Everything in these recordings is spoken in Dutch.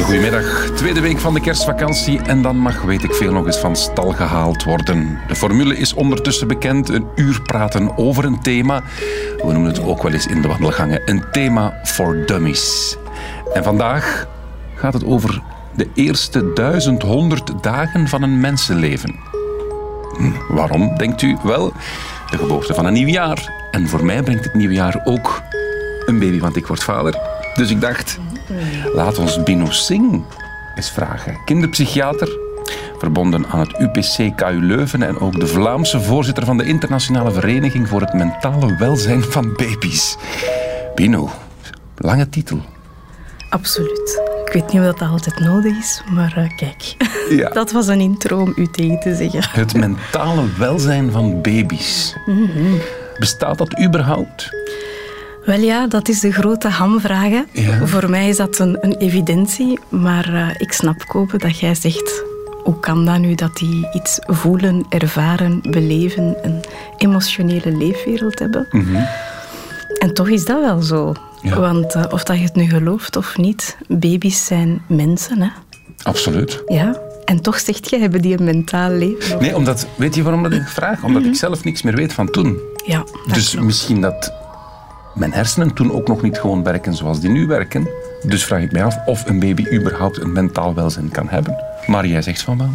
Goedemiddag, tweede week van de kerstvakantie en dan mag, weet ik veel, nog eens van stal gehaald worden. De formule is ondertussen bekend, een uur praten over een thema. We noemen het ook wel eens in de wandelgangen een thema voor dummies. En vandaag gaat het over de eerste 1100 dagen van een mensenleven. Hm, waarom, denkt u? Wel, de geboorte van een nieuw jaar. En voor mij brengt het nieuwe jaar ook een baby, want ik word vader. Dus ik dacht, laat ons Bino Singh eens vragen. Kinderpsychiater, verbonden aan het UPC KU Leuven en ook de Vlaamse voorzitter van de Internationale Vereniging voor het Mentale Welzijn van Baby's. Bino, lange titel. Absoluut. Ik weet niet of dat altijd nodig is, maar uh, kijk. Ja. Dat was een intro om u tegen te zeggen. Het mentale welzijn van baby's. Bestaat dat überhaupt? Wel ja, dat is de grote hamvraag. Ja. Voor mij is dat een, een evidentie, maar eh, ik snap kopen dat jij zegt... Hoe kan dat nu dat die iets voelen, ervaren, beleven, een emotionele leefwereld hebben? En toch is dat wel zo. Ja. Want eh, of dat je het nu gelooft of niet, baby's zijn mensen, hè? Absoluut. Ja. En toch zegt je, hebben die een mentaal leven? Nee, omdat, weet je waarom dat ik vraag? Omdat ik zelf niks meer weet van toen. Ja, Dus klopt. misschien dat mijn hersenen toen ook nog niet gewoon werken zoals die nu werken. Dus vraag ik mij af of een baby überhaupt een mentaal welzijn kan hebben. Maar jij zegt van wel.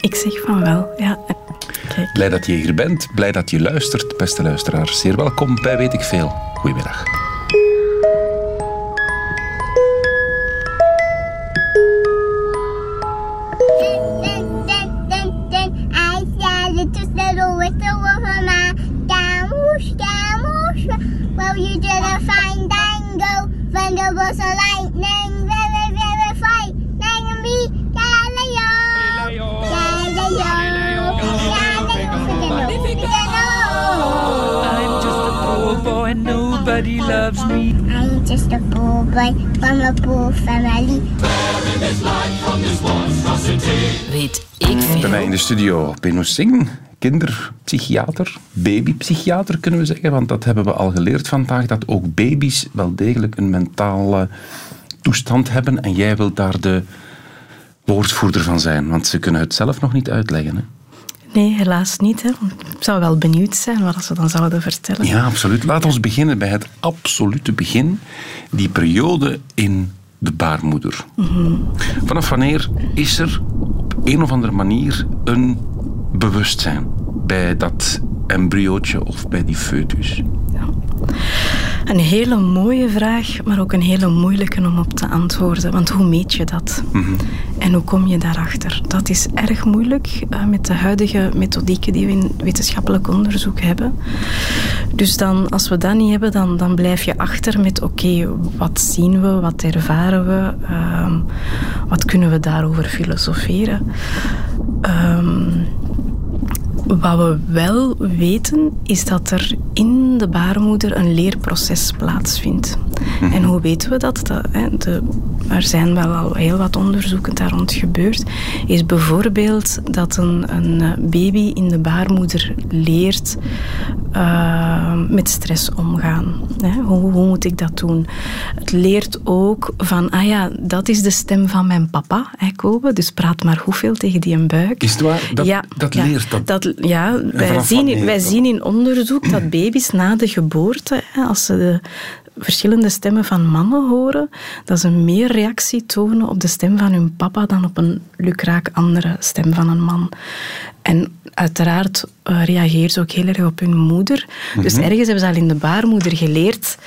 Ik zeg van wel, ja. Kijk. Blij dat je hier bent, blij dat je luistert, beste luisteraar. Zeer welkom bij Weet ik Veel. Goedemiddag. Nobody loves me. I'm just a poor boy from a poor family. Weet ik veel. Bij mij in de studio Beno Singh, kinderpsychiater, babypsychiater kunnen we zeggen. Want dat hebben we al geleerd vandaag, dat ook baby's wel degelijk een mentale toestand hebben. En jij wilt daar de woordvoerder van zijn, want ze kunnen het zelf nog niet uitleggen. Hè? Nee, helaas niet. Hè. Ik zou wel benieuwd zijn wat ze dan zouden vertellen. Ja, absoluut. Laat ons beginnen bij het absolute begin. Die periode in de baarmoeder. Vanaf wanneer is er op een of andere manier een bewustzijn bij dat embryootje of bij die foetus? Een hele mooie vraag, maar ook een hele moeilijke om op te antwoorden. Want hoe meet je dat? En hoe kom je daarachter? Dat is erg moeilijk eh, met de huidige methodieken die we in wetenschappelijk onderzoek hebben. Dus dan, als we dat niet hebben, dan, dan blijf je achter met oké, wat zien we, wat ervaren we, ehm, wat kunnen we daarover filosoferen. Ehm, wat we wel weten is dat er in de baarmoeder een leerproces plaatsvindt. En hoe weten we dat? dat hè, de, er zijn wel al heel wat onderzoeken daar rond gebeurd. Is bijvoorbeeld dat een, een eh, baby in de baarmoeder leert eh, met stress omgaan. Hè? Hoe, hoe moet ik dat doen? Het leert ook van, ah ja, dat is de stem van mijn papa, hè, Kobe, dus praat maar hoeveel tegen die een buik. Is het waar? Dat, dat ja, leert dat. Ja, wij, zien, wanneer wij zien in onderzoek dat baby's na de geboorte, hè, als ze de verschillende stemmen van mannen horen, dat ze meer reactie tonen op de stem van hun papa dan op een lukraak andere stem van een man. En uiteraard eh, reageert ze ook heel erg op hun moeder. Dus Mhm. ergens hebben ze al in de baarmoeder geleerd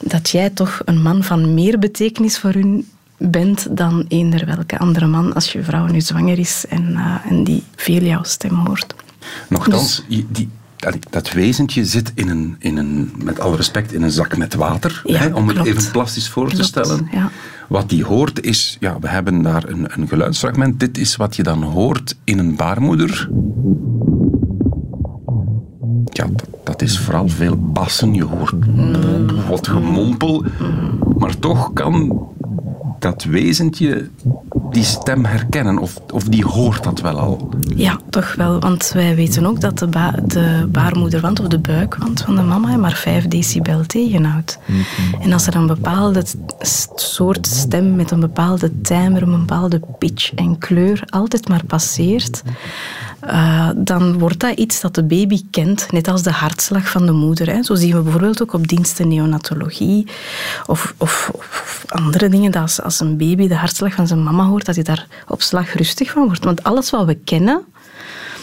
dat jij toch een man van meer betekenis voor hun bent dan eender welke andere man als je vrouw nu zwanger is en, eh, en die veel jouw stem hoort. Nochtans, je- die, dat, wezentje zit in een, in een, met alle respect, in een zak met water. Ja, hè, om het even plastisch voor te stellen. ja. Wat die hoort is, ja, we hebben daar een, een geluidsfragment. Dit is wat je dan hoort in een baarmoeder. Ja, dat, dat is vooral veel bassen. Je hoort wat gemompel. Maar toch kan dat wezentje die stem herkennen? Of, of die hoort dat wel al? Ja, toch wel. Want wij weten ook dat de, ba de baarmoederwand of de buikwand van de mama maar 5 decibel tegenhoudt. En als er een bepaalde soort stem met een bepaalde timer, een bepaalde pitch en kleur altijd maar passeert, uh, dan wordt dat iets dat de baby kent, net als de hartslag van de moeder. Hè. Zo zien we bijvoorbeeld ook op diensten neonatologie of, of, of andere dingen, dat als, als een baby de hartslag van zijn mama hoort, dat hij daar op slag rustig van wordt. Want alles wat we kennen,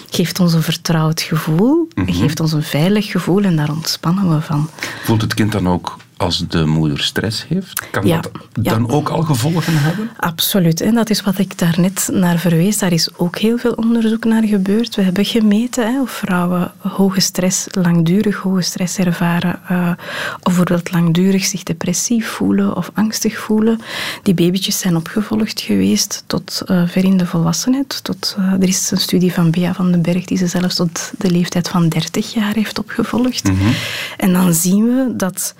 geeft ons een vertrouwd gevoel, mm geeft ons een veilig gevoel en daar ontspannen we van. Voelt het kind dan ook als de moeder stress heeft, kan dat dan ook al gevolgen hebben? Absoluut. En dat is wat ik daarnet naar verwees. Daar is ook heel veel onderzoek naar gebeurd. We hebben gemeten hè, of vrouwen hoge stress, langdurig hoge stress ervaren, uh, of bijvoorbeeld langdurig zich depressief voelen of angstig voelen. Die babytjes zijn opgevolgd geweest tot uh, ver in de volwassenheid. Tot, uh, er is een studie van Bea van den Berg die ze zelfs tot de leeftijd van 30 jaar heeft opgevolgd. Mm -hmm. En dan zien we dat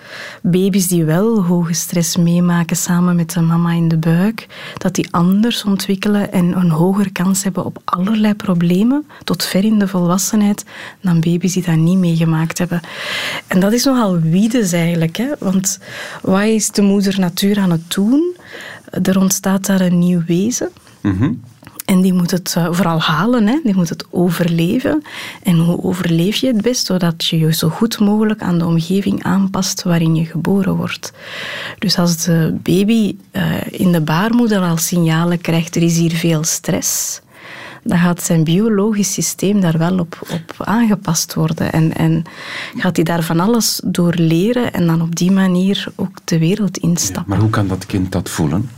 baby's die wel hoge stress meemaken samen met de mama in de buik, dat die anders ontwikkelen en een hogere kans hebben op allerlei problemen, tot ver in de volwassenheid, dan baby's die dat niet meegemaakt hebben. En dat is nogal wiedes eigenlijk, hè? want wat is de moeder natuur aan het doen? Er ontstaat daar een nieuw wezen. Mm en die moet het uh, vooral halen, hè. die moet het overleven. En hoe overleef je het best? Zodat je je zo goed mogelijk aan de omgeving aanpast waarin je geboren wordt. Dus als de baby uh, in de baarmoeder al signalen krijgt, er is hier veel stress, dan gaat zijn biologisch systeem daar wel op, op aangepast worden. En, en gaat hij daar van alles door leren en dan op die manier ook de wereld instappen. maar hoe kan dat kind dat voelen?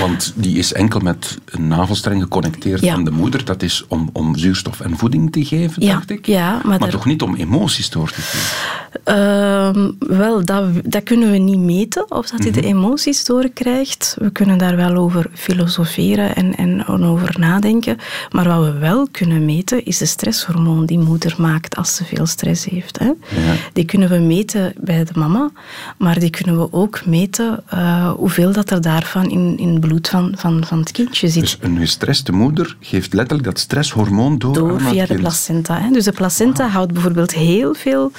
Want die is enkel met een navelstreng geconnecteerd aan de moeder. Dat is om, om zuurstof en voeding te geven, ja. dacht ik. Ja, maar, maar toch niet om emoties door te geven? Uh, wel, dat, dat kunnen we niet meten, of dat hij de mhm. emoties doorkrijgt. We kunnen daar wel over filosoferen en, en over nadenken. Maar wat we wel kunnen meten, is de stresshormoon die moeder maakt als ze veel stress heeft. Hè. Ja. Die kunnen we meten bij de mama, maar die kunnen we ook meten uh, hoeveel dat er daarvan in, in het bloed van, van, van het kindje zit. Dus een gestreste moeder geeft letterlijk dat stresshormoon door, door via de placenta. Hè. Dus de placenta houdt bijvoorbeeld heel veel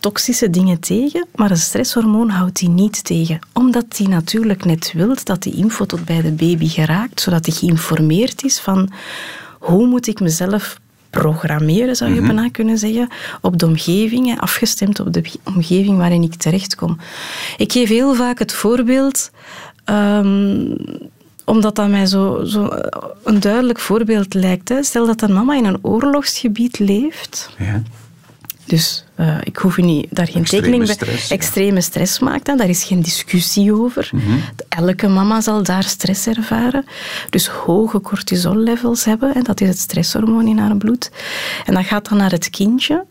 toxische dingen tegen, maar een stresshormoon houdt die niet tegen. Omdat die natuurlijk net wil dat die info tot bij de baby geraakt, zodat hij geïnformeerd is van hoe moet ik mezelf programmeren, zou je mm bijna kunnen zeggen, op de omgeving, afgestemd op de omgeving waarin ik terechtkom. Ik geef heel vaak het voorbeeld, um, omdat dat mij zo, zo een duidelijk voorbeeld lijkt. Hè. Stel dat een mama in een oorlogsgebied leeft. Ja. Dus uh, ik hoef u niet, daar geen extreme tekening bij. Stress, extreme stress maakt dat, daar is geen discussie over. Mm -hmm. Elke mama zal daar stress ervaren. Dus hoge cortisollevels hebben, en dat is het stresshormoon in haar bloed. En dat gaat dan naar het kindje.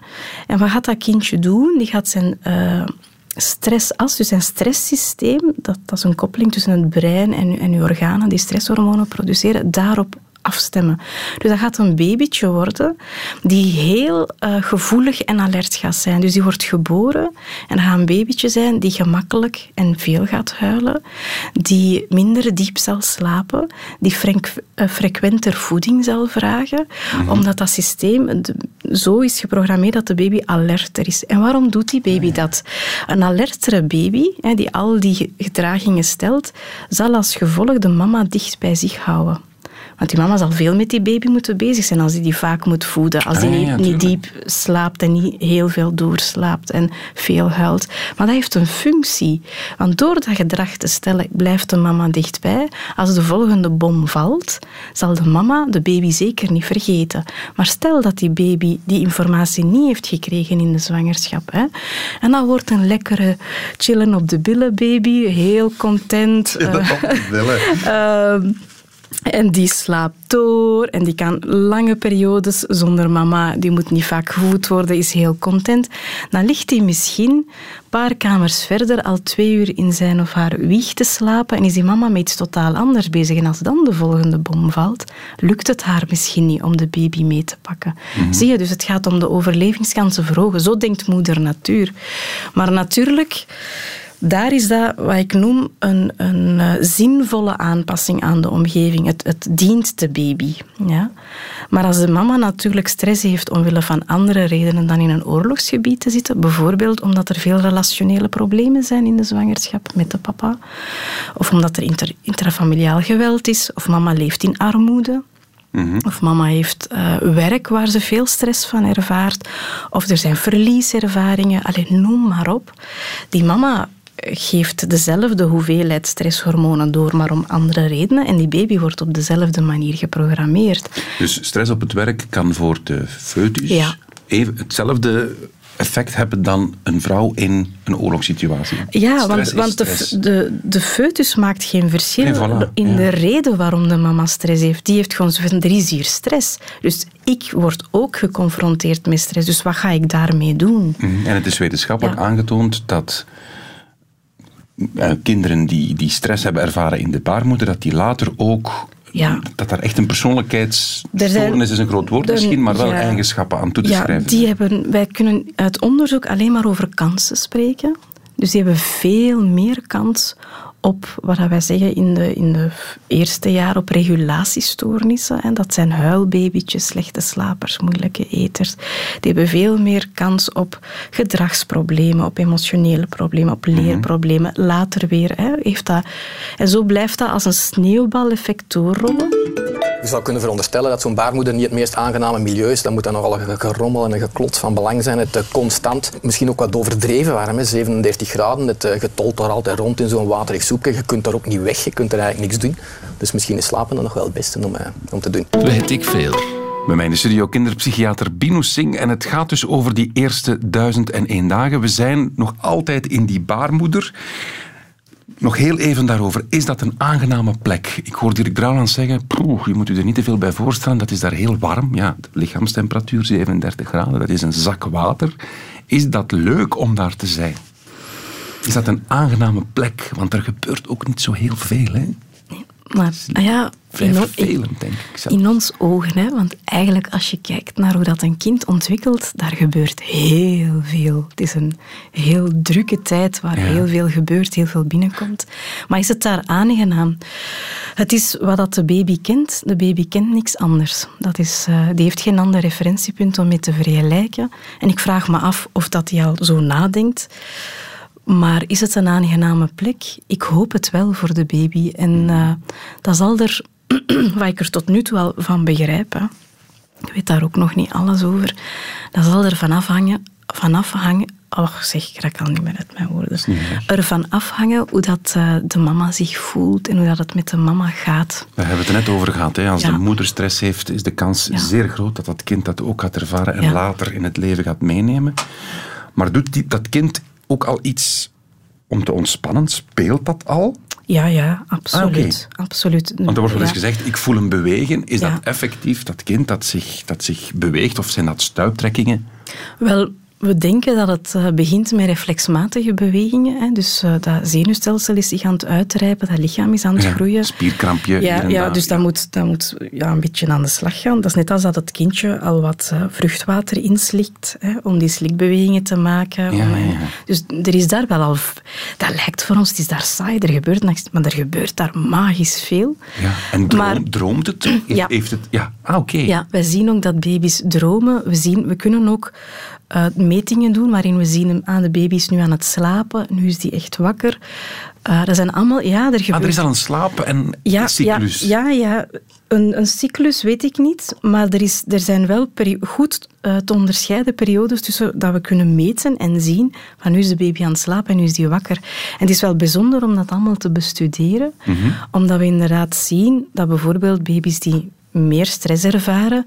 En wat gaat dat kindje doen? Die gaat zijn. Uh, stressas, dus een stresssysteem, dat, dat is een koppeling tussen het brein en, en uw organen die stresshormonen produceren, daarop afstemmen. Dus dat gaat een babytje worden die heel uh, gevoelig en alert gaat zijn. Dus die wordt geboren en dat gaat een babytje zijn die gemakkelijk en veel gaat huilen, die minder diep zal slapen, die uh, frequenter voeding zal vragen, mm-hmm. omdat dat systeem zo is geprogrammeerd dat de baby alerter is. En waarom doet die baby dat? Een alertere baby, die al die gedragingen stelt, zal als gevolg de mama dicht bij zich houden. Want die mama zal veel met die baby moeten bezig zijn als hij die vaak moet voeden. Als hij ah, niet, niet, diep slaapt en niet heel veel doorslaapt en veel huilt. Maar dat heeft een functie. Want door dat gedrag te stellen blijft de mama dichtbij. Als de volgende bom valt, zal de mama de baby zeker niet vergeten. Maar stel dat die baby die informatie niet heeft gekregen in de zwangerschap. Hè, en dan wordt een lekkere chillen op de billen baby, heel content. Op de billen. Uh, en die slaapt door en die kan lange periodes zonder mama, die moet niet vaak gevoed worden, is heel content. Dan ligt hij misschien een paar kamers verder al twee uur in zijn of haar wieg te slapen en is die mama met iets totaal anders bezig. En als dan de volgende bom valt, lukt het haar misschien niet om de baby mee te pakken. Mhm. Zie je, dus het gaat om de overlevingskansen verhogen. Zo denkt moeder natuur. Maar natuurlijk daar is dat wat ik noem een, een eh, zinvolle aanpassing aan de omgeving. Het, het dient de baby. Ja? Maar als de mama natuurlijk stress heeft omwille van andere redenen dan in een oorlogsgebied te zitten, bijvoorbeeld omdat er veel relationele problemen zijn in de zwangerschap met de papa, of omdat er inter, intrafamiliaal geweld is, of mama leeft in armoede, of mama heeft eh, werk waar ze veel stress van ervaart. Of er zijn verlieservaringen. Alleen noem maar op. Die mama geeft dezelfde hoeveelheid stresshormonen door, maar om andere redenen. En die baby wordt op dezelfde manier geprogrammeerd. Dus stress op het werk kan voor de foetus Ja. even hetzelfde effect hebben dan een vrouw in een oorlogssituatie. Ja, Stress want, want de, de, de foetus maakt geen verschil voilà, in ja. de reden waarom de mama stress heeft. Die heeft gewoon zo van, er is hier stress. Dus ik word ook geconfronteerd met stress. Dus wat ga ik daarmee doen? Mhm. En het is wetenschappelijk Ja. aangetoond dat eh, kinderen die, die stress hebben ervaren in de baarmoeder, dat die later ook... Ja. Dat daar echt een persoonlijkheidsstoornis Er is een groot woord misschien, maar wel ja. eigenschappen aan toe te Ja, schrijven. die hebben, wij kunnen uit onderzoek alleen maar over kansen spreken. Dus die hebben veel meer kans op wat wij zeggen in de, in de eerste jaar op regulatiestoornissen. En dat zijn huilbabytjes, slechte slapers, moeilijke eters. Die hebben veel meer kans op gedragsproblemen, op emotionele problemen, op leerproblemen. Later weer hè, heeft dat. En zo blijft dat als een sneeuwbaleffect doorrollen. Je zou kunnen veronderstellen dat zo'n baarmoeder niet het meest aangename milieu is. Dan moet dan nogal een gerommel en een geklot van belang zijn. Het eh, constant, misschien ook wat overdreven warm. Hè. 37 graden, het eh, getolt daar altijd rond in zo'n waterig Je kunt daar ook niet weg, je kunt er eigenlijk niks doen. Dus misschien is slapen dan nog wel het beste om, eh, om te doen. Weet ik veel. Bij mij in de studio kinderpsychiater Binu Singh. En het gaat dus over die eerste duizend en één dagen. We zijn nog altijd in die baarmoeder. Nog heel even daarover. Is dat een aangename plek? Ik hoor Dirk Drouwland zeggen, poeh, je moet u er niet te veel bij voorstellen. Dat is daar heel warm. Ja, de lichaamstemperatuur 37 graden. Dat is een zak water. Is dat leuk om daar te zijn? Is dat een aangename plek? Want er gebeurt ook niet zo heel veel. Hè? Maar ah ja, Vrij in, vervelend, denk ik. zelf. in ons ogen. Hè? Want eigenlijk als je kijkt naar hoe dat een kind ontwikkelt, daar gebeurt heel veel. Het is een heel drukke tijd waar Ja. heel veel gebeurt, heel veel binnenkomt. Maar is het daar aangenaam? Het is wat dat de baby kent. De baby kent niks anders. Dat is, eh, die heeft geen ander referentiepunt om mee te vergelijken. En ik vraag me af of dat hij al zo nadenkt. Maar is het een aangename plek? Ik hoop het wel voor de baby. En eh, dat zal er, wat ik er tot nu toe al van begrijp, hè. ik weet daar ook nog niet alles over, dat zal er van afhangen, van afhangen Och, zeg, ik raak al niet meer uit mijn woorden. Ervan afhangen hoe dat, eh, de mama zich voelt en hoe dat het met de mama gaat. We hebben het er net over gehad. Hè. Als Ja. de moeder stress heeft, is de kans Ja. zeer groot dat dat kind dat ook gaat ervaren en Ja. later in het leven gaat meenemen. Maar doet die, dat kind ook al iets om te ontspannen? Speelt dat al? Ja, ja, absoluut. absoluut. Want er wordt wel eens Ja. gezegd, ik voel hem bewegen. Is Ja. dat effectief dat kind dat zich, dat zich beweegt? Of zijn dat stuiptrekkingen? Wel, we denken dat het eh, begint met reflexmatige bewegingen. Hè. Dus eh, dat zenuwstelsel is zich aan het uitrijpen, dat lichaam is aan het Ja, groeien. spierkrampje Ja, en ja daar, dus dat moet, dat moet ja, een beetje aan de slag gaan. Dat is net als dat het kindje al wat eh, vruchtwater inslikt, hè, om die slikbewegingen te maken. Ja, om. Dus er is daar wel al... Dat lijkt voor ons, het is daar saai, er gebeurt niks, maar er gebeurt daar magisch veel. Ja. En droom- Maar- droomt het? Heeft, Ja. heeft het? Ja, ah, oké. Ja, wij zien ook dat baby's dromen. We, zien, we kunnen ook metingen doen waarin we zien aan de baby is nu aan het slapen, nu is die echt wakker. Eh, dat zijn allemaal, ja, er gebeurt... Ah, er is al een slaap- en ja, cyclus. Ja, ja, ja. Een, een cyclus weet ik niet, maar er, is, er zijn wel goed eh, te onderscheiden periodes tussen dat we kunnen meten en zien van nu is de baby aan het slapen en nu is die wakker. En het is wel bijzonder om dat allemaal te bestuderen, omdat we inderdaad zien dat bijvoorbeeld baby's die meer stress ervaren,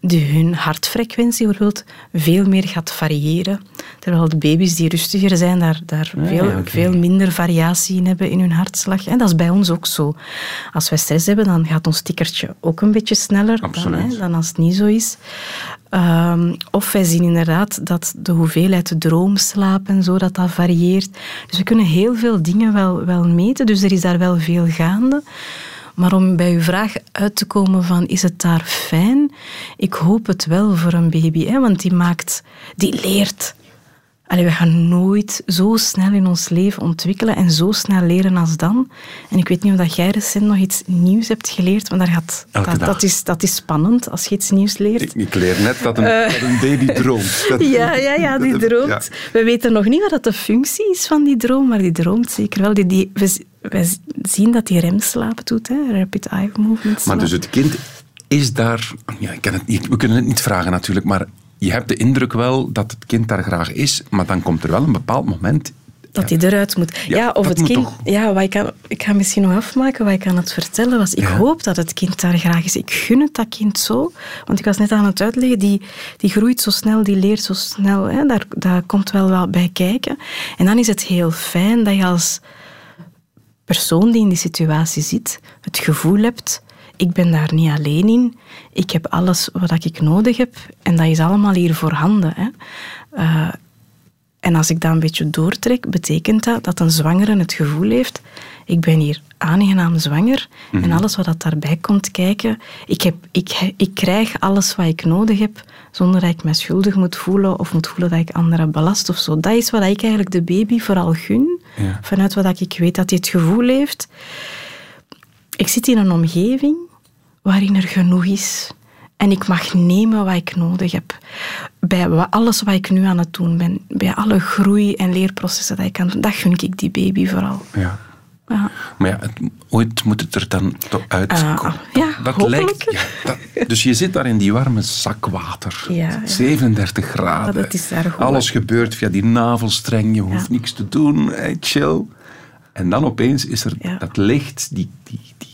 die hun hartfrequentie bijvoorbeeld veel meer gaat variëren. Terwijl de baby's die rustiger zijn, daar, daar veel, ja, oké. veel minder variatie in hebben in hun hartslag. En dat is bij ons ook zo. Als wij stress hebben, dan gaat ons tikkertje ook een beetje sneller dan, hè, dan als het niet zo is. Ehm, of wij zien inderdaad dat de hoeveelheid droomslaap en zo, dat dat varieert. Dus we kunnen heel veel dingen wel, wel meten, dus er is daar wel veel gaande. Maar om bij uw vraag uit te komen van is het daar fijn? Ik hoop het wel voor een baby, hè, want die maakt, die leert Allee, we gaan nooit zo snel in ons leven ontwikkelen en zo snel leren als dan. En ik weet niet of dat jij recent nog iets nieuws hebt geleerd, maar daar gaat, Elke dat, dat, is, dat is spannend als je iets nieuws leert. Ik, ik leer net dat een, dat een baby droomt. Dat- Ja, ja, ja, die droomt. ja. We weten nog niet wat dat de functie is van die droom, maar die droomt zeker wel. Die, die, we, z- zien dat die remslaap doet, hè, rapid eye movement. Maar dus het kind is daar... Ja, ik kan het niet, we kunnen het niet vragen natuurlijk, maar je hebt de indruk wel dat het kind daar graag is, maar dan komt er wel een bepaald moment... Dat hij eruit moet. Ja, Ja, of het kind. Ja, wat ik, kan, ik ga misschien nog afmaken wat ik aan het vertellen was. Ik Ja. hoop dat het kind daar graag is. Ik gun het dat kind zo. Want ik was net aan het uitleggen, die, die groeit zo snel, die leert zo snel. Hè. Daar, daar komt wel wat bij kijken. En dan is het heel fijn dat je als persoon die in die situatie zit, het gevoel hebt, ik ben daar niet alleen in. Ik heb alles wat ik nodig heb en dat is allemaal hier voorhanden. Hè. Eh, en als ik dat een beetje doortrek, betekent dat dat een zwangere het gevoel heeft, ik ben hier aangenaam zwanger en alles wat dat daarbij komt kijken, ik, heb, ik, ik krijg alles wat ik nodig heb zonder dat ik me schuldig moet voelen of moet voelen dat ik anderen belast of zo. Dat is wat ik eigenlijk de baby vooral gun, Ja. vanuit wat ik weet dat hij het gevoel heeft. Ik zit in een omgeving waarin er genoeg is. En ik mag nemen wat ik nodig heb. Bij alles wat ik nu aan het doen ben. Bij alle groei- en leerprocessen dat ik kan doen. Dat gun ik die baby vooral. Ja. Ja. Maar ja, het- ooit moet het er dan toch uitkomen. Ah, ja, dat hopelijk. lijkt, ja, dat- dus je zit daar in die warme zak water. Ja, ja. 37 graden. Dat is goed. Alles gebeurt via die navelstreng. Je hoeft niks te doen. Hey, chill. En dan opeens is er dat licht, die, die, die,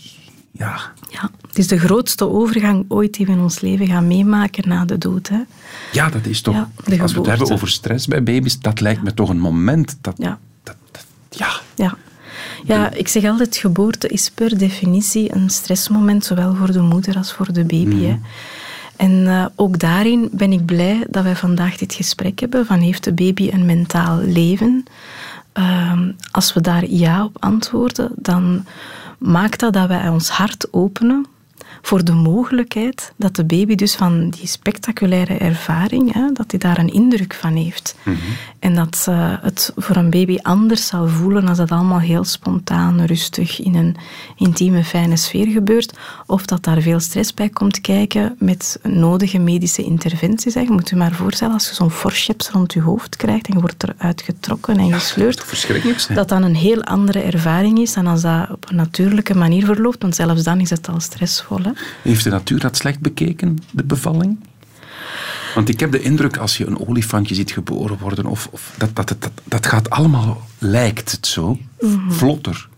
ja, ja. Het is de grootste overgang ooit die we in ons leven gaan meemaken na de dood. Hè. ja, dat is toch... Als we het hebben over stress bij baby's, dat lijkt me toch een moment dat... Ja. dat, dat- ja. Ja. Ik zeg altijd, geboorte is per definitie een stressmoment, zowel voor de moeder als voor de baby. Hè. En eh, ook daarin ben ik blij dat wij vandaag dit gesprek hebben van heeft de baby een mentaal leven? Ehm, als we daar ja op antwoorden, dan maakt dat dat wij ons hart openen voor de mogelijkheid dat de baby dus van die spectaculaire ervaring, hè, dat hij daar een indruk van heeft. En dat eh, het voor een baby anders zal voelen als dat allemaal heel spontaan, rustig, in een intieme, fijne sfeer gebeurt. Of dat daar veel stress bij komt kijken met nodige medische interventies. Je moet je maar voorstellen, als je zo'n forceps rond je hoofd krijgt en je wordt eruit getrokken en gesleurd, toch verschrikkelijk dat dan een heel andere ervaring is dan als dat op een natuurlijke manier verloopt. Want zelfs dan is het al stressvol. Hè? Heeft de natuur dat slecht bekeken, de bevalling? Want ik heb de indruk, als je een olifantje ziet geboren worden, of, of dat, dat, dat, dat, dat gaat allemaal, lijkt het zo, vlotter.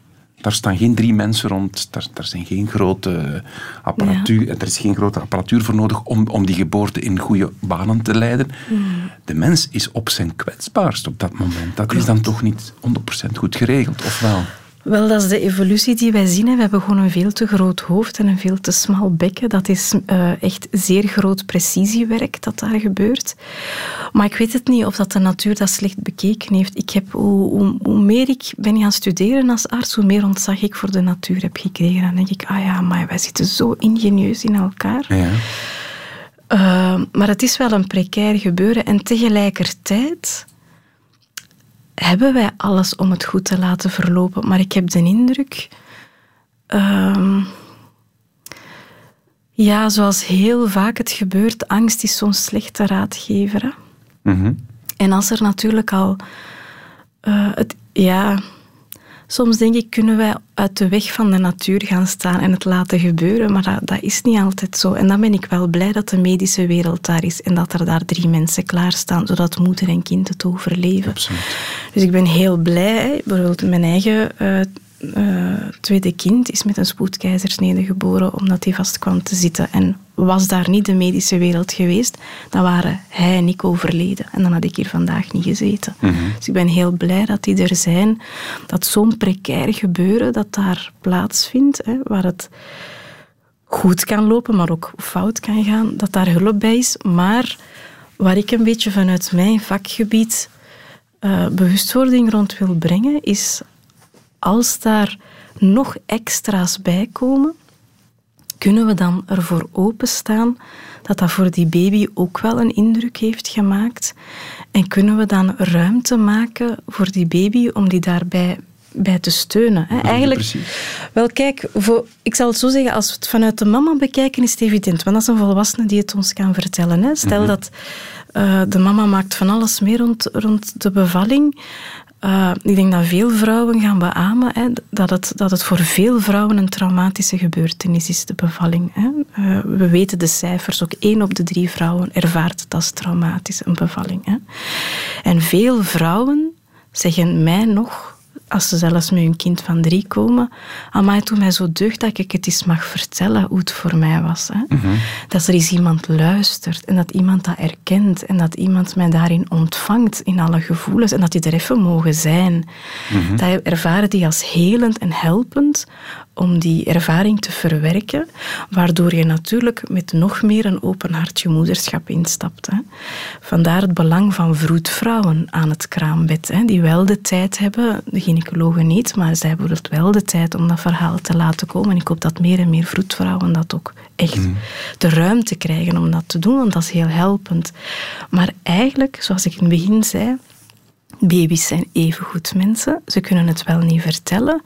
Daar staan geen drie mensen rond, daar, daar zijn geen grote apparatuur, er is geen grote apparatuur voor nodig om, om die geboorte in goede banen te leiden. De mens is op zijn kwetsbaarst op dat moment. Dat is dan toch niet 100% goed geregeld, of wel? Wel, dat is de evolutie die wij zien. hè. We hebben gewoon een veel te groot hoofd en een veel te smal bekken. Dat is eh, echt zeer groot precisiewerk dat daar gebeurt. Maar ik weet het niet of dat de natuur dat slecht bekeken heeft. Ik heb, hoe, hoe, hoe meer ik ben gaan studeren als arts, hoe meer ontzag ik voor de natuur heb gekregen. Dan denk ik, ah ja, maar wij zitten zo ingenieus in elkaar. Ja. Uh, maar het is wel een precair gebeuren. En tegelijkertijd hebben wij alles om het goed te laten verlopen. Maar ik heb de indruk... Uh, ja, zoals heel vaak het gebeurt, angst is zo'n slechte raadgever. Hè? Mm -hmm. En als er natuurlijk al... Uh, het, ja, soms denk ik, kunnen wij uit de weg van de natuur gaan staan en het laten gebeuren, maar dat, dat, is niet altijd zo. En dan ben ik wel blij dat de medische wereld daar is en dat er daar drie mensen klaarstaan, zodat moeder en kind het overleven. Absoluut. Dus ik ben heel blij. Bijvoorbeeld mijn eigen uh, uh, tweede kind is met een spoedkeizersnede geboren omdat hij vast kwam te zitten. En was daar niet de medische wereld geweest, dan waren hij en ik overleden. En dan had ik hier vandaag niet gezeten. Mhm. Mm -hmm. Dus ik ben heel blij dat die er zijn. Dat zo'n precair gebeuren dat daar plaatsvindt, hè, waar het goed kan lopen, maar ook fout kan gaan, dat daar hulp bij is. Maar waar ik een beetje vanuit mijn vakgebied uh, bewustwording rond wil brengen, is als daar nog extra's bij komen, kunnen we dan ervoor openstaan dat dat voor die baby ook wel een indruk heeft gemaakt. En kunnen we dan ruimte maken voor die baby om die daarbij bij te steunen. Hè? Eigenlijk, precies. wel kijk, voor, ik zal het zo zeggen, als we het vanuit de mama bekijken, is het evident. Want dat is een volwassene die het ons kan vertellen. Hè? Stel dat eh, de mama maakt van alles mee rond, rond de bevalling. Uh, ik denk dat veel vrouwen gaan beamen hè, dat, het, dat het voor veel vrouwen een traumatische gebeurtenis is, de bevalling. Hè. Uh, we weten de cijfers, ook één op de drie vrouwen ervaart het als traumatisch, een bevalling. Hè. En veel vrouwen zeggen mij nog, als ze zelfs met hun kind van drie komen, amai, het doet mij zo deugd dat ik het eens mag vertellen hoe het voor mij was. Hè. Dat er eens iemand luistert en dat iemand dat erkent en dat iemand mij daarin ontvangt in alle gevoelens en dat die er even mogen zijn. Dat ervaren die als helend en helpend om die ervaring te verwerken, waardoor je natuurlijk met nog meer een open hart je moederschap instapt. Hè. Vandaar het belang van vroedvrouwen aan het kraambed, hè, die wel de tijd hebben, de gynaecologen niet, maar zij hebben het wel de tijd om dat verhaal te laten komen. En ik hoop dat meer en meer vroedvrouwen dat ook echt de ruimte krijgen om dat te doen, want dat is heel helpend. Maar eigenlijk, zoals ik in het begin zei, Baby's zijn evengoed mensen. Ze kunnen het wel niet vertellen.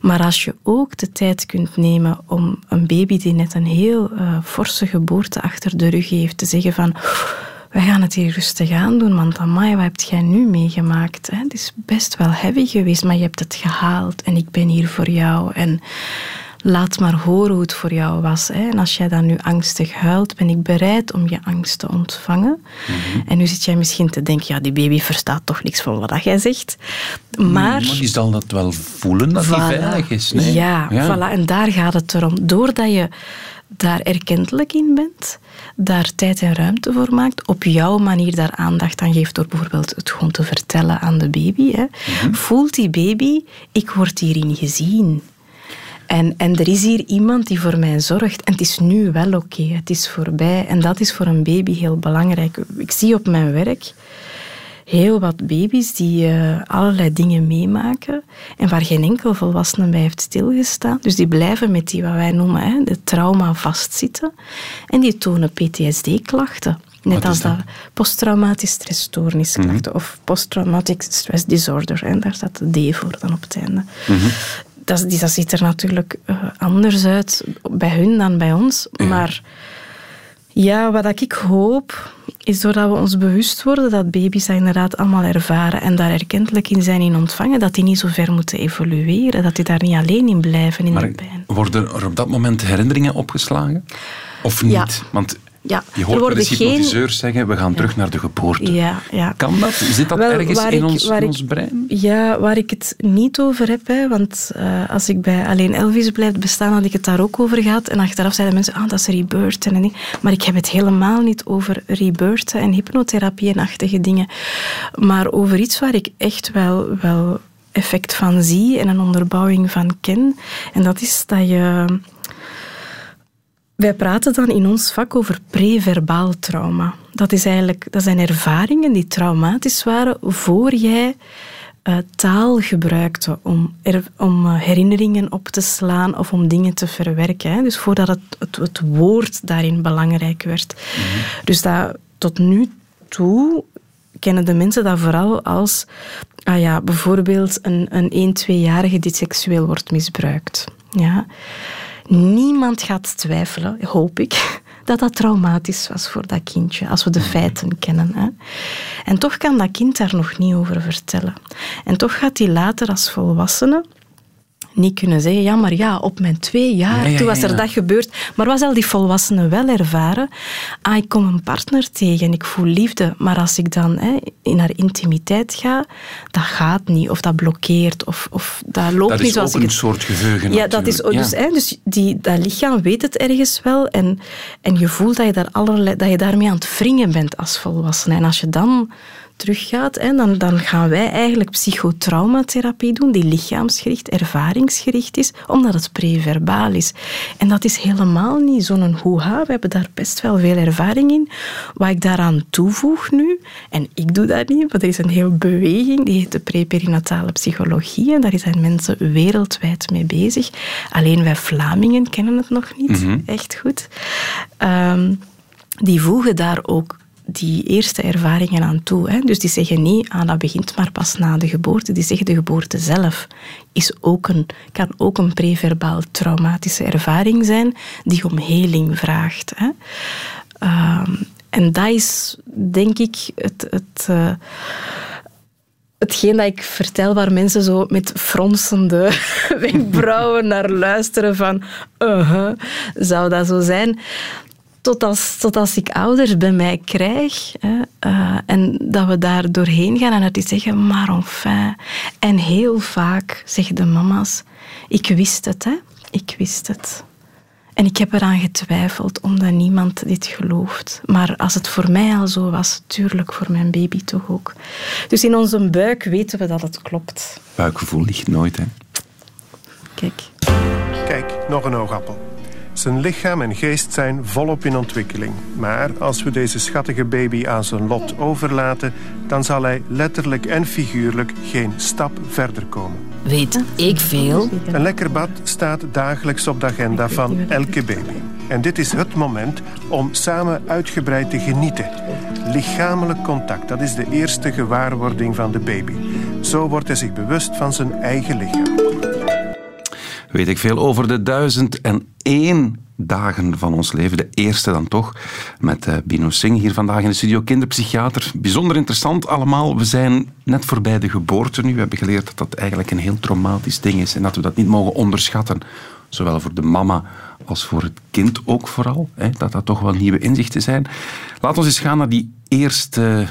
Maar als je ook de tijd kunt nemen om een baby die net een heel uh, forse geboorte achter de rug heeft, te zeggen van wij gaan het hier rustig aan doen, want amai, wat heb jij nu meegemaakt? Het is best wel heavy geweest, maar je hebt het gehaald en ik ben hier voor jou. En laat maar horen hoe het voor jou was. Hè. En als jij dan nu angstig huilt, ben ik bereid om je angst te ontvangen. En nu zit jij misschien te denken, ja, die baby verstaat toch niks van wat jij zegt. Maar... Maar die zal dat wel voelen dat die Voilà. veilig is. Nee? Ja, Voilà. en daar gaat het erom. Doordat je daar erkentelijk in bent, daar tijd en ruimte voor maakt, op jouw manier daar aandacht aan geeft door bijvoorbeeld het gewoon te vertellen aan de baby, hè, voelt die baby, ik word hierin gezien. En, en er is hier iemand die voor mij zorgt. En het is nu wel oké, het is voorbij. En dat is voor een baby heel belangrijk. Ik zie op mijn werk heel wat baby's die eh, allerlei dingen meemaken en waar geen enkel volwassene bij heeft stilgestaan. Dus die blijven met die wat wij noemen hè, de trauma vastzitten. En die tonen PTSD-klachten. Net als dat? dat posttraumatisch stressstoornisklachten of posttraumatic stress disorder. En daar staat de D voor dan op het einde. Die- dat ziet er natuurlijk eh, anders uit bij hun dan bij ons. Maar ja, wat ik hoop, is doordat we ons bewust worden dat baby's dat inderdaad allemaal ervaren en daar erkentelijk in zijn in ontvangen, dat die niet zo ver moeten evolueren, dat die daar niet alleen in blijven in Maar de pijn. worden er op dat moment herinneringen opgeslagen? Of niet? Ja. Want Ja, je er hoort wel worden geen- zeggen, we gaan terug naar de geboorte. Ja, ja. Kan dat? Zit dat Wel, ergens in, ik- ons, waar in ik- ons brein? Ja, waar ik het niet over heb, hè, want eh, als ik bij Alleen Elvis blijf bestaan, had ik het daar ook over gehad. En achteraf zeiden mensen, ah, dat is rebirth en ding. Maar ik heb het helemaal niet over rebirth en hypnotherapie en achtige dingen. Maar over iets waar ik echt wel, wel effect van zie en een onderbouwing van ken. En dat is dat je... Wij praten dan in ons vak over preverbaal trauma. Dat, is eigenlijk, dat zijn ervaringen die traumatisch waren voor jij eh, taal gebruikte om, er, om eh, herinneringen op te slaan of om dingen te verwerken. Hè. Dus voordat het, het, het woord daarin belangrijk werd. Dus dat tot nu toe kennen de mensen dat vooral als ah ja, bijvoorbeeld een, een 1, 2-jarige die seksueel wordt misbruikt. Ja. Niemand gaat twijfelen, hoop ik, dat dat traumatisch was voor dat kindje, als we de feiten kennen. Hè. En toch kan dat kind daar nog niet over vertellen. En toch gaat hij later als volwassene niet kunnen zeggen, ja, maar ja, op mijn twee jaar, Ja, ja, toen was er ja. dat gebeurd. Maar wat zal die volwassene wel ervaren? Ah, ik kom een partner tegen en ik voel liefde, maar als ik dan hè, in haar intimiteit ga, dat gaat niet, of dat blokkeert, of, of dat loopt Dat niet is zoals ook ik een het... soort geheugen Ja, dat is dus, hè, dus die, dat lichaam weet het ergens wel en, en je voelt dat je, daar allerlei, dat je daarmee aan het wringen bent als volwassene. En als je dan teruggaat, hè, dan, dan gaan wij eigenlijk psychotraumatherapie doen, die lichaamsgericht, ervaringsgericht is, omdat het preverbaal is. En dat is helemaal niet zo'n hoeha. We hebben daar best wel veel ervaring in. Wat ik daaraan toevoeg nu, en ik doe dat niet, maar er is een hele beweging, die heet de preperinatale psychologie, en daar zijn mensen wereldwijd mee bezig. Alleen wij Vlamingen kennen het nog niet echt goed. Ehm, die voegen daar ook die eerste ervaringen aan toe. Hè. Dus die zeggen niet, ah, dat begint maar pas na de geboorte. Die zeggen, de geboorte zelf is ook een, kan ook een preverbaal traumatische ervaring zijn die om heling vraagt. Hè. Ehm, en dat is, denk ik, het... het uh, hetgeen dat ik vertel waar mensen zo met fronsende wenkbrauwen naar luisteren van uh -huh, zou dat zo zijn? Tot als, tot als ik ouders bij mij krijg hè, uh, en dat we daar doorheen gaan en dat die zeggen, maar enfin. En heel vaak zeggen de mama's, ik wist het, hè. ik wist het. En ik heb eraan getwijfeld, omdat niemand dit gelooft. Maar als het voor mij al zo was, tuurlijk voor mijn baby toch ook. Dus in onze buik weten we dat het klopt. Buikgevoel ligt nooit, hè? Kijk. Kijk, nog een oogappel. Zijn lichaam en geest zijn volop in ontwikkeling. Maar als we deze schattige baby aan zijn lot overlaten... dan zal hij letterlijk en figuurlijk geen stap verder komen. Weet ik veel? Een lekker bad staat dagelijks op de agenda van elke baby. En dit is het moment om samen uitgebreid te genieten. Lichamelijk contact, dat is de eerste gewaarwording van de baby. Zo wordt hij zich bewust van zijn eigen lichaam weet ik veel over de duizend en één dagen van ons leven. De eerste dan toch, met uh, Bino Singh hier vandaag in de studio, kinderpsychiater. Bijzonder interessant allemaal. We zijn net voorbij de geboorte nu. We hebben geleerd dat dat eigenlijk een heel traumatisch ding is en dat we dat niet mogen onderschatten. Zowel voor de mama als voor het kind ook vooral. Hè, dat dat toch wel nieuwe inzichten zijn. Laten we eens gaan naar die eerste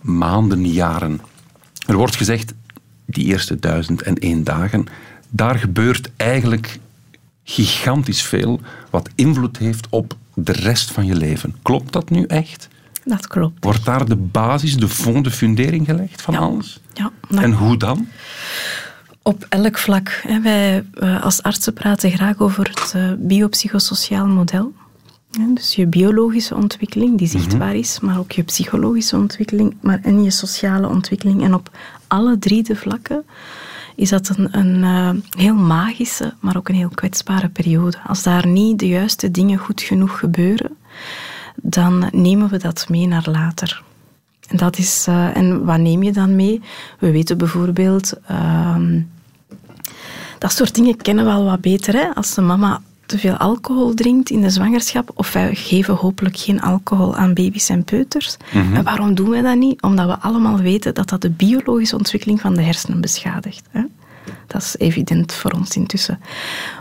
maanden, jaren. Er wordt gezegd, die eerste duizend en één dagen daar gebeurt eigenlijk gigantisch veel wat invloed heeft op de rest van je leven. Klopt dat nu echt? Dat klopt. Wordt daar de basis, de fond, de fundering gelegd van alles? Ja. En hoe dan? Op elk vlak. Wij eh, als artsen praten graag over het eh, biopsychosociaal model. Dus je biologische ontwikkeling, die zichtbaar mhm. is, maar ook je psychologische ontwikkeling maar en je sociale ontwikkeling. En op alle drie de vlakken is dat een, een uh, heel magische, maar ook een heel kwetsbare periode. Als daar niet de juiste dingen goed genoeg gebeuren, dan nemen we dat mee naar later. En, dat is, uh, en wat neem je dan mee? We weten bijvoorbeeld... Uh, dat soort dingen kennen we al wat beter. Hè? Als de mama te veel alcohol drinkt in de zwangerschap, of wij geven hopelijk geen alcohol aan baby's en peuters. Mhm. En waarom doen wij dat niet? Omdat we allemaal weten dat dat de biologische ontwikkeling van de hersenen beschadigt. Hè? Dat is evident voor ons intussen.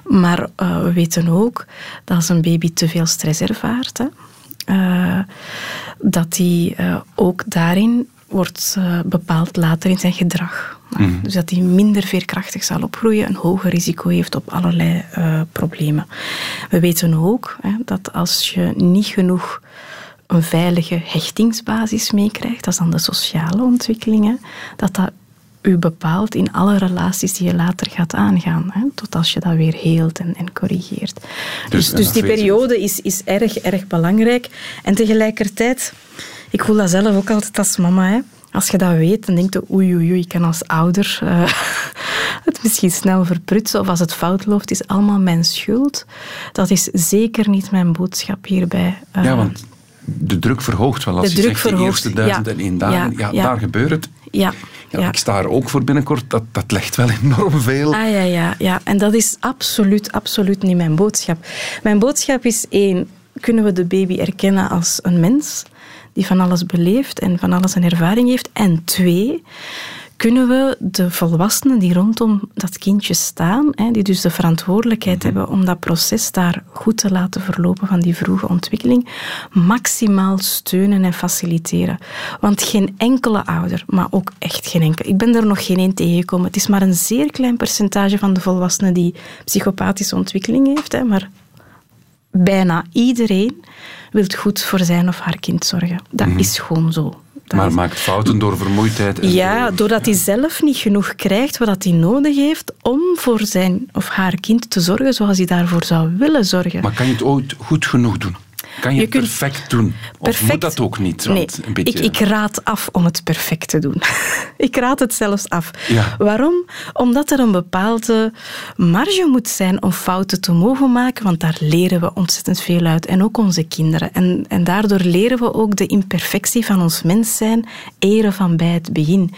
Maar uh, we weten ook dat als een baby te veel stress ervaart, hè, uh, dat die uh, ook daarin wordt bepaald later in zijn gedrag. Mm. Dus dat hij minder veerkrachtig zal opgroeien, een hoger risico heeft op allerlei uh, problemen. We weten ook hè, dat als je niet genoeg een veilige hechtingsbasis meekrijgt, dat is dan de sociale ontwikkelingen, dat dat u bepaalt in alle relaties die je later gaat aangaan. Hè, tot als je dat weer heelt en, en corrigeert. Dus, dus, dus die periode is, is erg, erg belangrijk. En tegelijkertijd, ik voel dat zelf ook altijd als mama. Hè, als je dat weet, dan denk je, oei, oei, oei, ik kan als ouder uh, het misschien snel verprutsen. Of als het fout loopt, is allemaal mijn schuld. Dat is zeker niet mijn boodschap hierbij. Uh, ja, want de druk verhoogt wel. Als de je zegt verhoogt, de eerste duizend en één dagen, ja, ja, daar gebeurt het. Ja, ja, Ik sta er ook voor binnenkort. Dat, dat legt wel enorm veel. Ah ja, ja, ja. En dat is absoluut, absoluut niet mijn boodschap. Mijn boodschap is één, kunnen we de baby erkennen als een mens die van alles beleeft en van alles een ervaring heeft. En twee, kunnen we de volwassenen die rondom dat kindje staan, die dus de verantwoordelijkheid mhm. hebben om dat proces daar goed te laten verlopen van die vroege ontwikkeling, maximaal steunen en faciliteren. Want geen enkele ouder, maar ook echt geen enkele, ik ben er nog geen één tegengekomen, het is maar een zeer klein percentage van de volwassenen die psychopathische ontwikkeling heeft, maar bijna iedereen wil goed voor zijn of haar kind zorgen. Dat mhm. is gewoon zo. maar maakt fouten door vermoeidheid? En ja, doordat hij zelf niet genoeg krijgt wat hij nodig heeft om voor zijn of haar kind te zorgen zoals hij daarvoor zou willen zorgen. Maar kan je het ooit goed genoeg doen? Kan je, het perfect doen? Of moet dat ook niet? Want nee, een beetje... ik, ik raad af om het perfect te doen. ik raad het zelfs af. Ja. Waarom? Omdat er een bepaalde marge moet zijn om fouten te mogen maken, want daar leren we ontzettend veel uit. En ook onze kinderen. En, en daardoor leren we ook de imperfectie van ons mens zijn eren van bij het begin.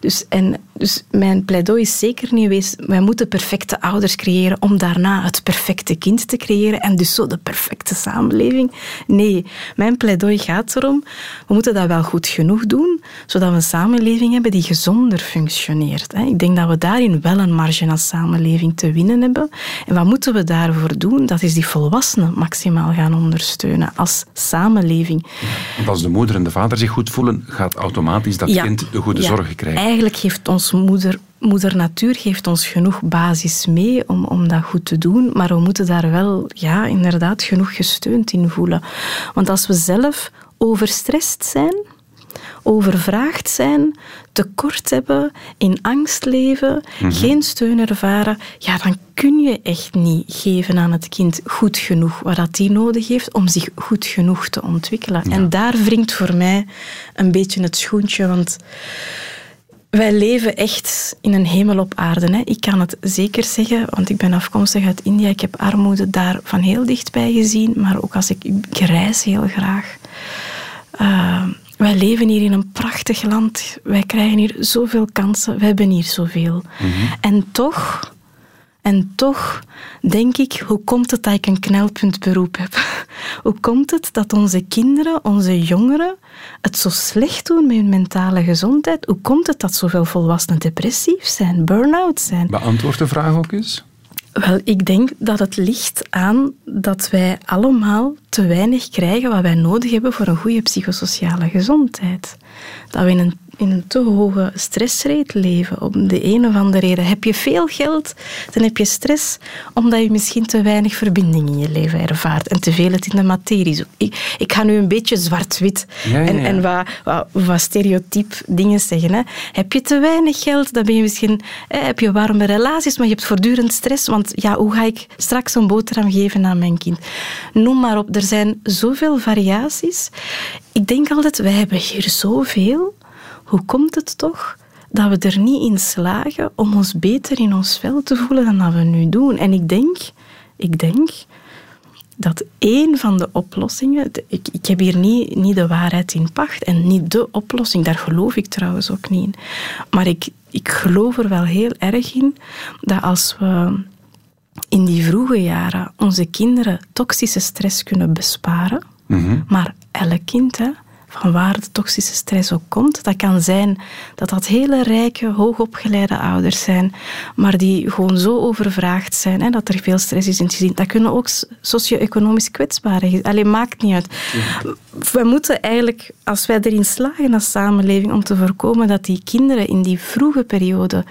Dus, en, dus mijn pleidooi is zeker niet geweest, wij moeten perfecte ouders creëren om daarna het perfecte kind te creëren en dus zo de perfecte samenleving. Nee, mijn pleidooi gaat erom, we moeten dat wel goed genoeg doen, zodat we een samenleving hebben die gezonder functioneert. Ik denk dat we daarin wel een marge als samenleving te winnen hebben. En wat moeten we daarvoor doen? Dat is die volwassenen maximaal gaan ondersteunen als samenleving. Want als de moeder en de vader zich goed voelen, gaat automatisch dat Ja. kind de goede Ja. zorg krijgen. Eigenlijk geeft ons moeder, moeder natuur geeft ons genoeg basis mee om, om dat goed te doen, maar we moeten daar wel ja, inderdaad genoeg gesteund in voelen. Want als we zelf overstrest zijn, overvraagd zijn, tekort hebben, in angst leven, geen steun ervaren, ja, dan kun je echt niet geven aan het kind goed genoeg wat dat die nodig heeft om zich goed genoeg te ontwikkelen. En daar wringt voor mij een beetje het schoentje, want wij leven echt in een hemel op aarde. Hè. Ik kan het zeker zeggen, want ik ben afkomstig uit India. Ik heb armoede daar van heel dichtbij gezien, maar ook als ik, ik reis heel graag. Uh, wij leven hier in een prachtig land. Wij krijgen hier zoveel kansen. We hebben hier zoveel. En toch, en toch denk ik, hoe komt het dat ik een knelpuntberoep heb? Hoe komt het dat onze kinderen, onze jongeren, het zo slecht doen met hun mentale gezondheid? Hoe komt het dat zoveel volwassenen depressief zijn, burn-out zijn? Beantwoord de vraag ook eens. Wel, ik denk dat het ligt aan dat wij allemaal te weinig krijgen wat wij nodig hebben voor een goede psychosociale gezondheid. Dat we in een, in een te hoge stressrate leven, om de een of andere reden. Heb je veel geld, dan heb je stress omdat je misschien te weinig verbinding in je leven ervaart en te veel het in de materie zoekt. Ik, ik ga nu een beetje zwart-wit Ja, ja, en, en wat, wat, wat stereotyp dingen zeggen. Hè. Heb je te weinig geld, dan ben je misschien, hè, heb je warme relaties, maar je hebt voortdurend stress. Want ja, hoe ga ik straks een boterham geven aan mijn kind? Noem maar op, er zijn zoveel variaties. Ik denk altijd, wij hebben hier zoveel. Hoe komt het toch dat we er niet in slagen om ons beter in ons vel te voelen dan dat we nu doen? En ik denk, ik denk dat één van de oplossingen, ik, ik heb hier niet, niet de waarheid in pacht en niet de oplossing, daar geloof ik trouwens ook niet in. Maar ik, ik geloof er wel heel erg in dat als we in die vroege jaren onze kinderen toxische stress kunnen besparen, maar elk kind, hè, van waar de toxische stress ook komt, dat kan zijn dat dat hele rijke, hoogopgeleide ouders zijn, maar die gewoon zo overvraagd zijn, hè, dat er veel stress is in het gezin. Dat kunnen ook socio-economisch kwetsbare gezinnen. Alleen maakt niet uit. We moeten eigenlijk, als wij erin slagen als samenleving om te voorkomen dat die kinderen in die vroege periode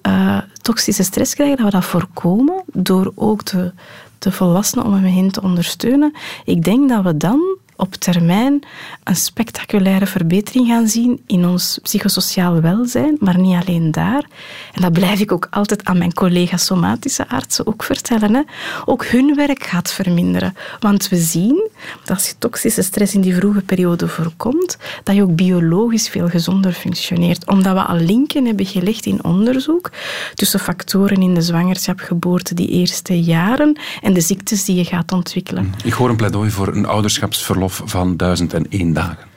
eh, toxische stress krijgen, dat we dat voorkomen door ook de, de volwassenen om hem heen te ondersteunen. Ik denk dat we dan op termijn een spectaculaire verbetering gaan zien in ons psychosociaal welzijn, maar niet alleen daar. En dat blijf ik ook altijd aan mijn collega's somatische artsen ook vertellen. Hè. Ook hun werk gaat verminderen. Want we zien dat als je toxische stress in die vroege periode voorkomt, dat je ook biologisch veel gezonder functioneert. Omdat we al linken hebben gelegd in onderzoek tussen factoren in de zwangerschap, geboorte, die eerste jaren en de ziektes die je gaat ontwikkelen. Ik hoor een pleidooi voor een ouderschapsverlof van 1001 dagen.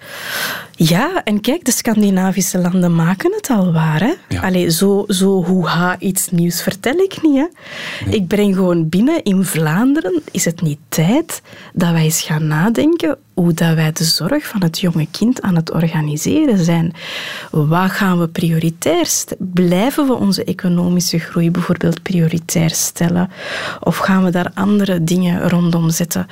Ja, en kijk, de Scandinavische landen maken het al waar. Hè? Ja. Allee, zo, zo hoeha iets nieuws vertel ik niet. Hè? Ik breng gewoon binnen, in Vlaanderen is het niet tijd dat wij eens gaan nadenken hoe dat wij de zorg van het jonge kind aan het organiseren zijn. Wat gaan we prioritair stellen? Blijven we onze economische groei bijvoorbeeld prioritair stellen? Of gaan we daar andere dingen rondom zetten?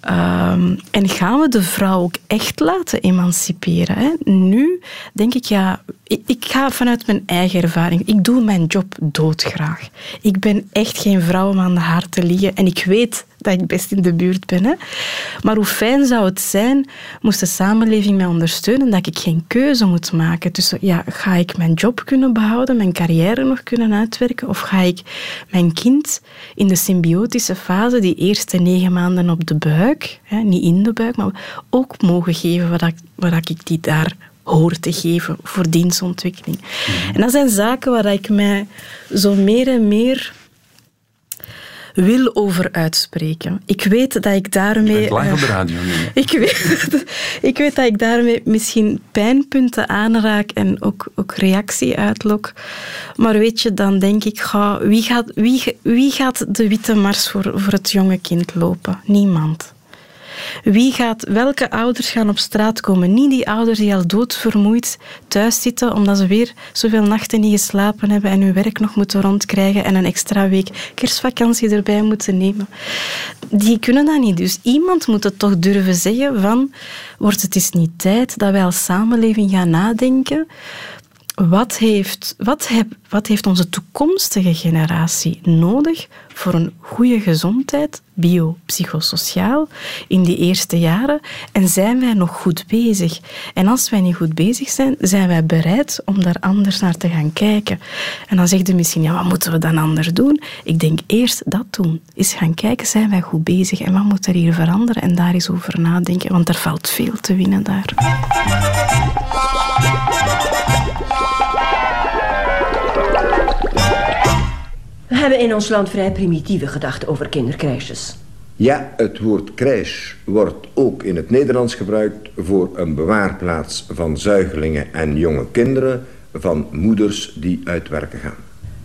Ehm, en gaan we de vrouw ook echt laten emanciperen? Hè? Nu denk ik, ja, ik, ga vanuit mijn eigen ervaring. Ik doe mijn job doodgraag. Ik ben echt geen vrouw om aan de haar te liggen. En ik weet dat ik best in de buurt ben. Hè. Maar hoe fijn zou het zijn, moest de samenleving mij ondersteunen, dat ik geen keuze moet maken. Dus ja, ga ik mijn job kunnen behouden, mijn carrière nog kunnen uitwerken, of ga ik mijn kind in de symbiotische fase, die eerste negen maanden op de buik, hè, niet in de buik, maar ook mogen geven wat, ik, wat ik die daar hoor te geven voor dienstontwikkeling. En dat zijn zaken waar ik mij zo meer en meer wil over uitspreken. Ik weet dat ik daarmee... Je bent live op de radio nu. Ik weet, ik weet dat ik daarmee misschien pijnpunten aanraak en ook, ook reactie uitlok. Maar weet je, dan denk ik, ga, wie, gaat, wie, wie gaat de witte mars voor, voor het jonge kind lopen? Niemand. Wie gaat, welke ouders gaan op straat komen? Niet die ouders die al doodvermoeid thuis zitten omdat ze weer zoveel nachten niet geslapen hebben en hun werk nog moeten rondkrijgen en een extra week kerstvakantie erbij moeten nemen. Die kunnen dat niet. Dus iemand moet het toch durven zeggen van wordt het is niet tijd dat wij als samenleving gaan nadenken wat heeft, wat, heb, wat heeft onze toekomstige generatie nodig voor een goede gezondheid, biopsychosociaal, in die eerste jaren? En zijn wij nog goed bezig? En als wij niet goed bezig zijn, zijn wij bereid om daar anders naar te gaan kijken. En dan zegt u misschien, ja, wat moeten we dan anders doen? Ik denk eerst dat doen. Is gaan kijken, zijn wij goed bezig? En wat moet er hier veranderen? En daar eens over nadenken, want er valt veel te winnen daar. Hebben in ons land vrij primitieve gedachten over kindercrèches. Ja, het woord crèche wordt ook in het Nederlands gebruikt... voor een bewaarplaats van zuigelingen en jonge kinderen... van moeders die uit werken gaan.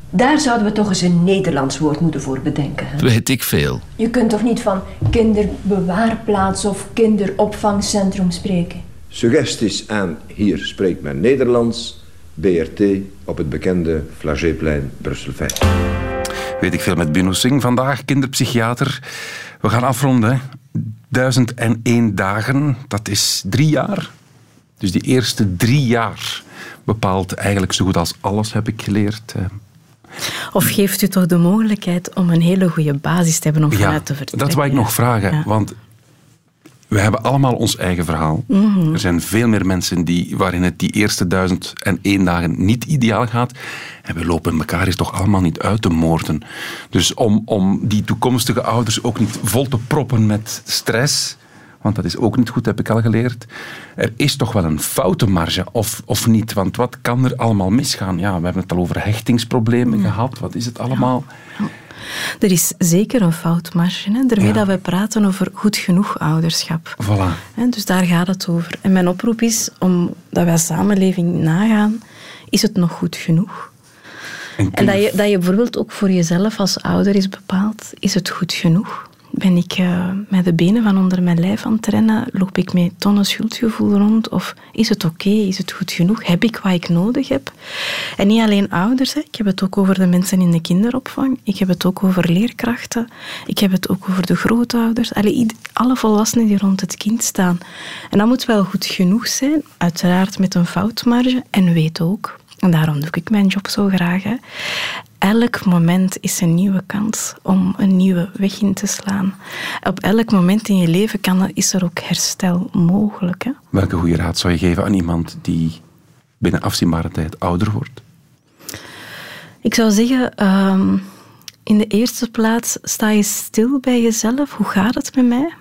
Daar zouden we toch eens een Nederlands woord moeten voor bedenken. Hè? Weet ik veel. Je kunt toch niet van kinderbewaarplaats of kinderopvangcentrum spreken? Suggesties aan Hier spreekt men Nederlands... BRT op het bekende Flagéplein Brussel 5. Weet ik veel met Bino Singh vandaag, kinderpsychiater. We gaan afronden. 1001 dagen, dat is drie jaar. Dus die eerste drie jaar bepaalt eigenlijk zo goed als alles, heb ik geleerd. Of geeft u toch de mogelijkheid om een hele goede basis te hebben om vanuit te vertrekken? Dat wou ik nog vragen. Ja. Want we hebben allemaal ons eigen verhaal. Mhm. Er zijn veel meer mensen die, waarin het die eerste duizend en één dagen niet ideaal gaat. En we lopen elkaar eens toch allemaal niet uit te moorden. Dus om, om die toekomstige ouders ook niet vol te proppen met stress, want dat is ook niet goed, heb ik al geleerd. Er is toch wel een foutenmarge, of, of niet? Want wat kan er allemaal misgaan? Ja, we hebben het al over hechtingsproblemen gehad. Wat is het allemaal? Er is zeker een foutmarge. Hè? Daarmee Ja. dat we praten over goed genoeg ouderschap. Voilà. Hè, Dus daar gaat het over. En mijn oproep is, omdat wij als samenleving nagaan, is het nog goed genoeg? En, En dat je, dat je bijvoorbeeld ook voor jezelf als ouder is bepaald, is het goed genoeg? Ben ik eh, met de benen van onder mijn lijf aan het rennen? Loop ik met tonnen schuldgevoel rond? Of is het oké? Is het goed genoeg? Heb ik wat ik nodig heb? En niet alleen ouders. Hè. Ik heb het ook over de mensen in de kinderopvang. Ik heb het ook over leerkrachten. Ik heb het ook over de grootouders. Alle volwassenen die rond het kind staan. En dat moet wel goed genoeg zijn. Uiteraard met een foutmarge. En weet ook, en daarom doe ik mijn job zo graag. Hè. Elk moment is een nieuwe kans om een nieuwe weg in te slaan. Op elk moment in je leven kan, is er ook herstel mogelijk. Hè. Welke goede raad zou je geven aan iemand die binnen afzienbare tijd ouder wordt? Ik zou zeggen, ehm, in de eerste plaats sta je stil bij jezelf. Hoe gaat het met mij?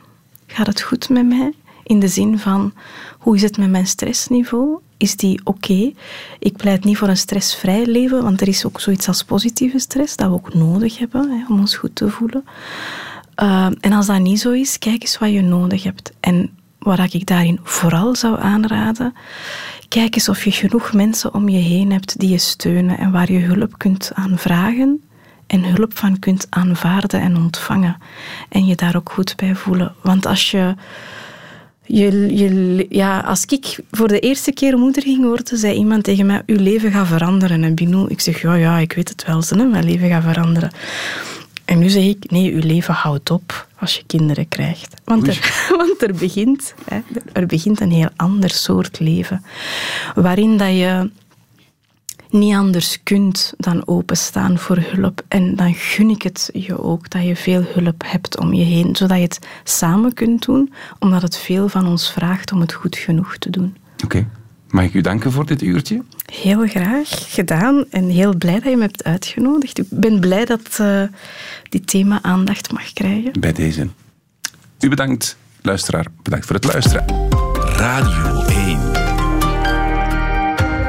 Gaat het goed met mij? In de zin van, hoe is het met mijn stressniveau? Is die oké? Ik pleit niet voor een stressvrij leven, want er is ook zoiets als positieve stress, dat we ook nodig hebben hè, om ons goed te voelen. Uh, en als dat niet zo is, kijk eens wat je nodig hebt. En wat ik daarin vooral zou aanraden, kijk eens of je genoeg mensen om je heen hebt die je steunen en waar je hulp kunt aan vragen en hulp van kunt aanvaarden en ontvangen. En je daar ook goed bij voelen. Want als je je, je, ja, als ik voor de eerste keer moeder ging worden, zei iemand tegen mij, uw leven gaat veranderen. En Bino, ik zeg, ja, ja, ik weet het wel, hè, mijn leven gaat veranderen. En nu zeg ik, nee, uw leven houdt op als je kinderen krijgt. Want er, want er, begint, hè, er begint een heel ander soort leven. Waarin dat je niet anders kunt dan openstaan voor hulp. En dan gun ik het je ook dat je veel hulp hebt om je heen, zodat je het samen kunt doen, omdat het veel van ons vraagt om het goed genoeg te doen. Oké. Mag ik u danken voor dit uurtje? Heel graag gedaan en heel blij dat je me hebt uitgenodigd. Ik ben blij dat uh, dit thema aandacht mag krijgen. Bij deze. U bedankt, luisteraar. Bedankt voor het luisteren. Radio 1.